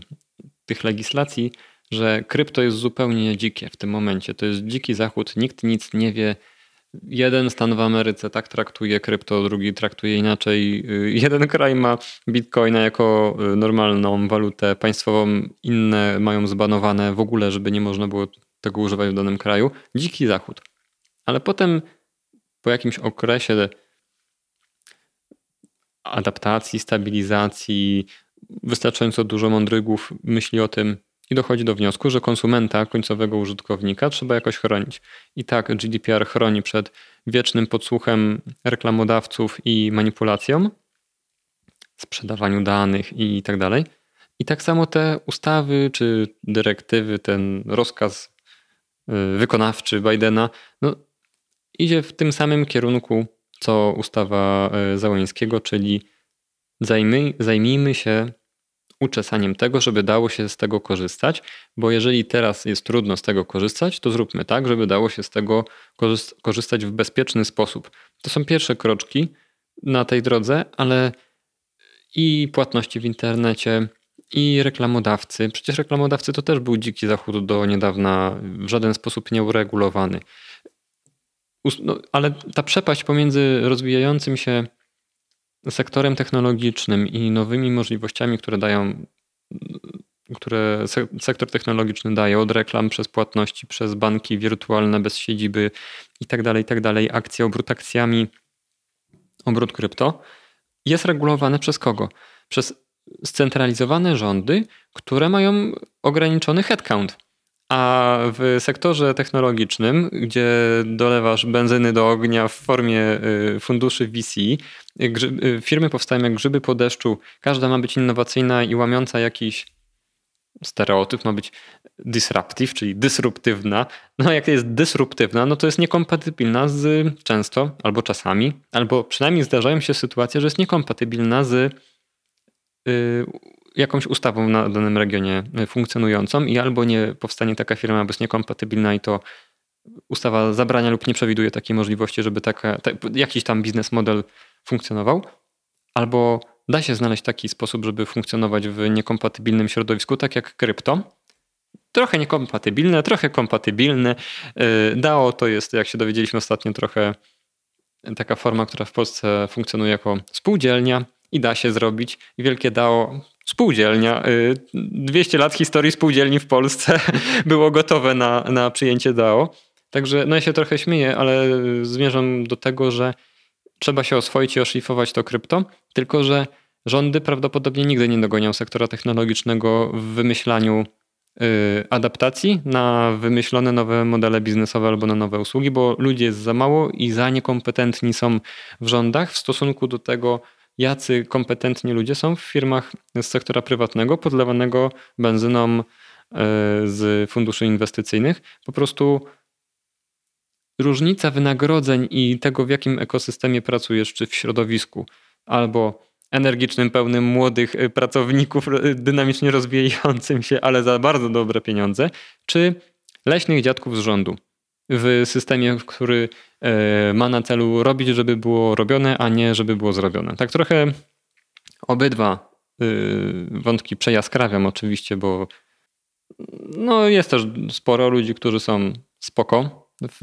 tych legislacji, że krypto jest zupełnie dzikie w tym momencie. To jest dziki zachód, nikt nic nie wie. Jeden stan w Ameryce tak traktuje krypto, drugi traktuje inaczej. Jeden kraj ma bitcoina jako normalną walutę państwową, inne mają zbanowane w ogóle, żeby nie można było tego używać w danym kraju. Dziki zachód. Ale potem po jakimś okresie adaptacji, stabilizacji, wystarczająco dużo mądrygów myśli o tym i dochodzi do wniosku, że konsumenta, końcowego użytkownika trzeba jakoś chronić. I tak GDPR chroni przed wiecznym podsłuchem reklamodawców i manipulacją, sprzedawaniu danych i tak dalej. I tak samo te ustawy czy dyrektywy, ten rozkaz y, wykonawczy Bidena, no, idzie w tym samym kierunku, co ustawa y, Załońskiego, czyli zajmij, zajmijmy się uczesaniem tego, żeby dało się z tego korzystać, bo jeżeli teraz jest trudno z tego korzystać, to zróbmy tak, żeby dało się z tego korzystać w bezpieczny sposób. To są pierwsze kroczki na tej drodze, ale i płatności w internecie, i reklamodawcy. Przecież reklamodawcy to też był dziki zachód do niedawna, w żaden sposób nieuregulowany. No, ale ta przepaść pomiędzy rozwijającym się sektorem technologicznym i nowymi możliwościami, które dają, które sektor technologiczny daje, od reklam przez płatności, przez banki wirtualne bez siedziby i tak dalej, i tak akcje, obrót akcjami, obrót krypto, jest regulowane przez kogo? Przez scentralizowane rządy, które mają ograniczony headcount a w sektorze technologicznym, gdzie dolewasz benzyny do ognia w formie y, funduszy VC, y, firmy powstają jak grzyby po deszczu, każda ma być innowacyjna i łamiąca jakiś stereotyp, ma być disruptive, czyli dysruptywna. No jak jest dysruptywna, no to jest niekompatybilna z często, albo czasami, albo przynajmniej zdarzają się sytuacje, że jest niekompatybilna z y, jakąś ustawą na danym regionie e, funkcjonującą i albo nie powstanie taka firma, bo jest niekompatybilna i to ustawa zabrania lub nie przewiduje takiej możliwości, żeby taka, ta, jakiś tam biznes model funkcjonował, albo da się znaleźć taki sposób, żeby funkcjonować w niekompatybilnym środowisku, tak jak krypto. Trochę niekompatybilne, trochę kompatybilne. E, DAO to jest, jak się dowiedzieliśmy ostatnio, trochę taka forma, która w Polsce funkcjonuje jako spółdzielnia i da się zrobić. Wielkie DAO spółdzielnia. 200 y, lat historii spółdzielni w Polsce było gotowe na, na przyjęcie DAO. Także no ja się trochę śmieję, ale zmierzam do tego, że trzeba się oswoić i oszlifować to krypto, tylko że rządy prawdopodobnie nigdy nie dogonią sektora technologicznego w wymyślaniu y, adaptacji na wymyślone nowe modele biznesowe albo na nowe usługi, bo ludzi jest za mało i za niekompetentni są w rządach w stosunku do tego, jacy kompetentni ludzie są w firmach z sektora prywatnego, podlewanego benzyną e, z funduszy inwestycyjnych. Po prostu różnica wynagrodzeń i tego, w jakim ekosystemie pracujesz, czy w środowisku, albo energicznym, pełnym młodych e, pracowników, e, dynamicznie rozwijającym się, ale za bardzo dobre pieniądze, czy leśnych dziadków z rządu w systemie, który ma na celu robić, żeby było robione, a nie żeby było zrobione. Tak trochę obydwa e, wątki przejaskrawiam oczywiście, bo no jest też sporo ludzi, którzy są spoko w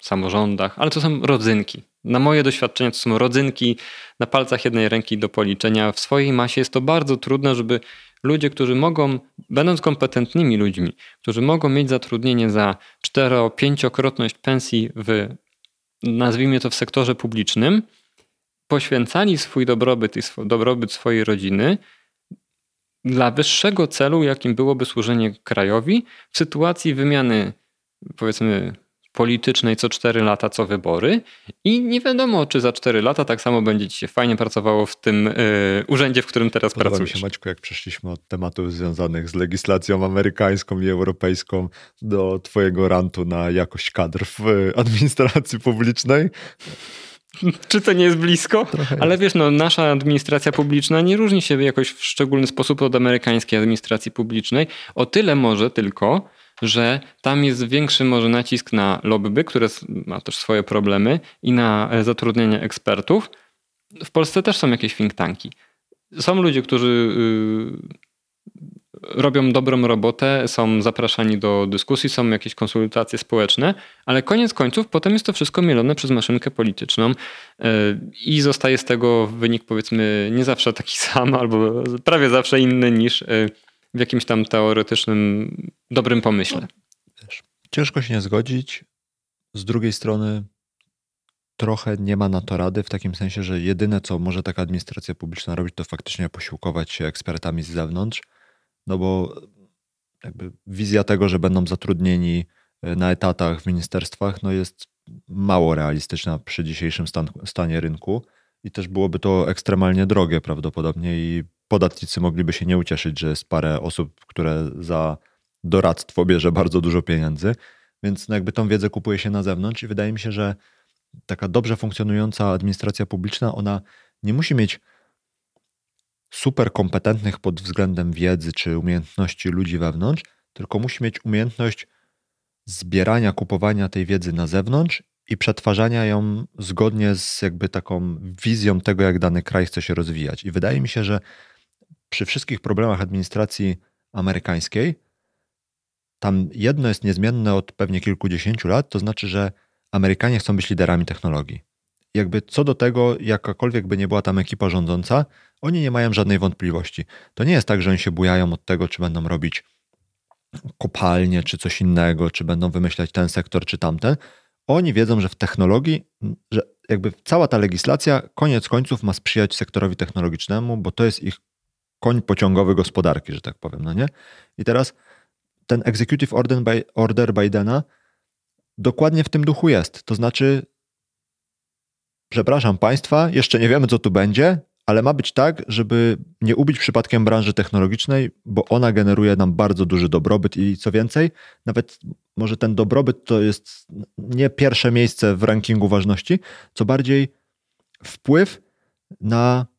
samorządach, ale to są rodzynki. Na moje doświadczenia to są rodzynki na palcach jednej ręki do policzenia. W swojej masie jest to bardzo trudne, żeby ludzie, którzy mogą, będąc kompetentnymi ludźmi, którzy mogą mieć zatrudnienie za 4-5-krotność pensji w, nazwijmy to w sektorze publicznym, poświęcali swój dobrobyt i sw dobrobyt swojej rodziny dla wyższego celu, jakim byłoby służenie krajowi w sytuacji wymiany, powiedzmy, politycznej co 4 lata, co wybory i nie wiadomo, czy za 4 lata tak samo będzie ci się fajnie pracowało w tym y, urzędzie, w którym teraz Podoba pracujesz. mi się, Maćku, jak przeszliśmy od tematów związanych z legislacją amerykańską i europejską do twojego rantu na jakość kadr w administracji publicznej. Czy to nie jest blisko? Trochę Ale jest. wiesz, no, nasza administracja publiczna nie różni się jakoś w szczególny sposób od amerykańskiej administracji publicznej. O tyle może tylko, że tam jest większy może nacisk na lobby, które ma też swoje problemy i na e, zatrudnienie ekspertów. W Polsce też są jakieś think tanki. Są ludzie, którzy y, robią dobrą robotę, są zapraszani do dyskusji, są jakieś konsultacje społeczne, ale koniec końców potem jest to wszystko mielone przez maszynkę polityczną y, i zostaje z tego wynik powiedzmy nie zawsze taki sam, albo prawie zawsze inny niż y, w jakimś tam teoretycznym dobrym pomyśle. Ciężko się nie zgodzić. Z drugiej strony trochę nie ma na to rady, w takim sensie, że jedyne, co może taka administracja publiczna robić, to faktycznie posiłkować się ekspertami z zewnątrz, no bo jakby wizja tego, że będą zatrudnieni e, na etatach w ministerstwach, no jest mało realistyczna przy dzisiejszym stan, stanie rynku i też byłoby to ekstremalnie drogie prawdopodobnie i podatnicy mogliby się nie ucieszyć, że jest parę osób, które za doradztwo bierze bardzo dużo pieniędzy, więc no jakby tą wiedzę kupuje się na zewnątrz i wydaje mi się, że taka dobrze funkcjonująca administracja publiczna, ona nie musi mieć super kompetentnych pod względem wiedzy czy umiejętności ludzi wewnątrz, tylko musi mieć umiejętność zbierania, kupowania tej wiedzy na zewnątrz i przetwarzania ją zgodnie z jakby taką wizją tego, jak dany kraj chce się rozwijać. I wydaje mi się, że przy wszystkich problemach administracji amerykańskiej, tam jedno jest niezmienne od pewnie kilkudziesięciu lat, to znaczy, że Amerykanie chcą być liderami technologii. Jakby co do tego, jakakolwiek by nie była tam ekipa rządząca, oni nie mają żadnej wątpliwości. To nie jest tak, że oni się bujają od tego, czy będą robić kopalnie, czy coś innego, czy będą wymyślać ten sektor, czy tamten. Oni wiedzą, że w technologii, że jakby cała ta legislacja koniec końców ma sprzyjać sektorowi technologicznemu, bo to jest ich koń pociągowy gospodarki, że tak powiem, no nie? I teraz ten executive order, by, order Bidena dokładnie w tym duchu jest. To znaczy, przepraszam Państwa, jeszcze nie wiemy, co tu będzie, ale ma być tak, żeby nie ubić przypadkiem branży technologicznej, bo ona generuje nam bardzo duży dobrobyt i co więcej, nawet może ten dobrobyt to jest nie pierwsze miejsce w rankingu ważności, co bardziej wpływ na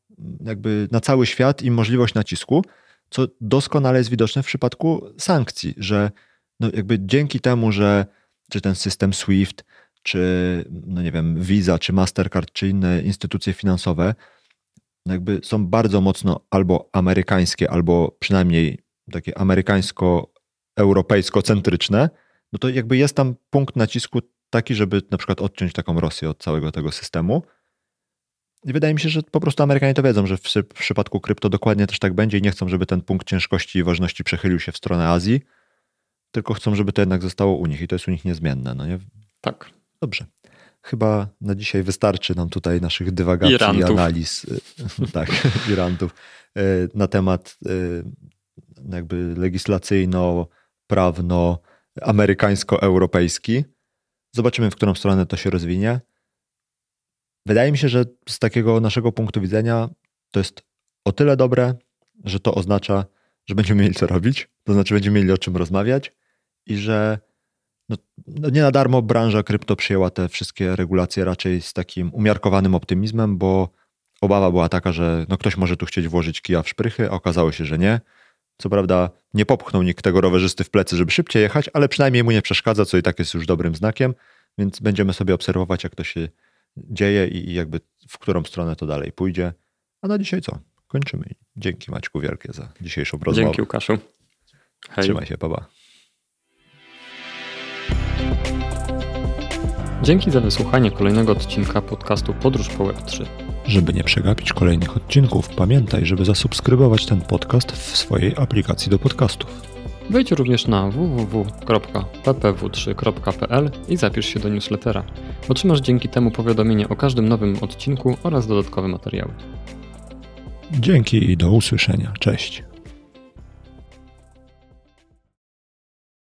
jakby na cały świat i możliwość nacisku, co doskonale jest widoczne w przypadku sankcji, że no jakby dzięki temu, że czy ten system SWIFT, czy no nie wiem, Visa, czy Mastercard, czy inne instytucje finansowe, no jakby są bardzo mocno albo amerykańskie, albo przynajmniej takie amerykańsko-europejsko-centryczne, no to jakby jest tam punkt nacisku taki, żeby na przykład odciąć taką Rosję od całego tego systemu. I wydaje mi się, że po prostu Amerykanie to wiedzą, że w, w przypadku krypto dokładnie też tak będzie i nie chcą, żeby ten punkt ciężkości i ważności przechylił się w stronę Azji, tylko chcą, żeby to jednak zostało u nich i to jest u nich niezmienne. No nie? Tak. Dobrze. Chyba na dzisiaj wystarczy nam tutaj naszych dywagacji i, rantów. analiz, y, tak, i rantów y, na temat y, jakby legislacyjno-prawno amerykańsko-europejski. Zobaczymy, w którą stronę to się rozwinie. Wydaje mi się, że z takiego naszego punktu widzenia to jest o tyle dobre, że to oznacza, że będziemy mieli co robić, to znaczy będziemy mieli o czym rozmawiać i że no, no nie na darmo branża krypto przyjęła te wszystkie regulacje raczej z takim umiarkowanym optymizmem, bo obawa była taka, że no ktoś może tu chcieć włożyć kija w szprychy, a okazało się, że nie. Co prawda nie popchnął nikt tego rowerzysty w plecy, żeby szybciej jechać, ale przynajmniej mu nie przeszkadza, co i tak jest już dobrym znakiem, więc będziemy sobie obserwować, jak to się dzieje i i jakby w którą stronę to dalej pójdzie. A na dzisiaj co? Kończymy. Dzięki Maćku wielkie za dzisiejszą rozmowę. Dzięki Łukaszu. Hej. Trzymaj się, baba. Dzięki za wysłuchanie kolejnego odcinka podcastu Podróż po Web3. Żeby nie przegapić kolejnych odcinków, pamiętaj, żeby zasubskrybować ten podcast w swojej aplikacji do podcastów. Wejdź również na www.ppw3.pl i zapisz się do newslettera. Otrzymasz dzięki temu powiadomienie o każdym nowym odcinku oraz dodatkowe materiały. Dzięki i do usłyszenia. Cześć.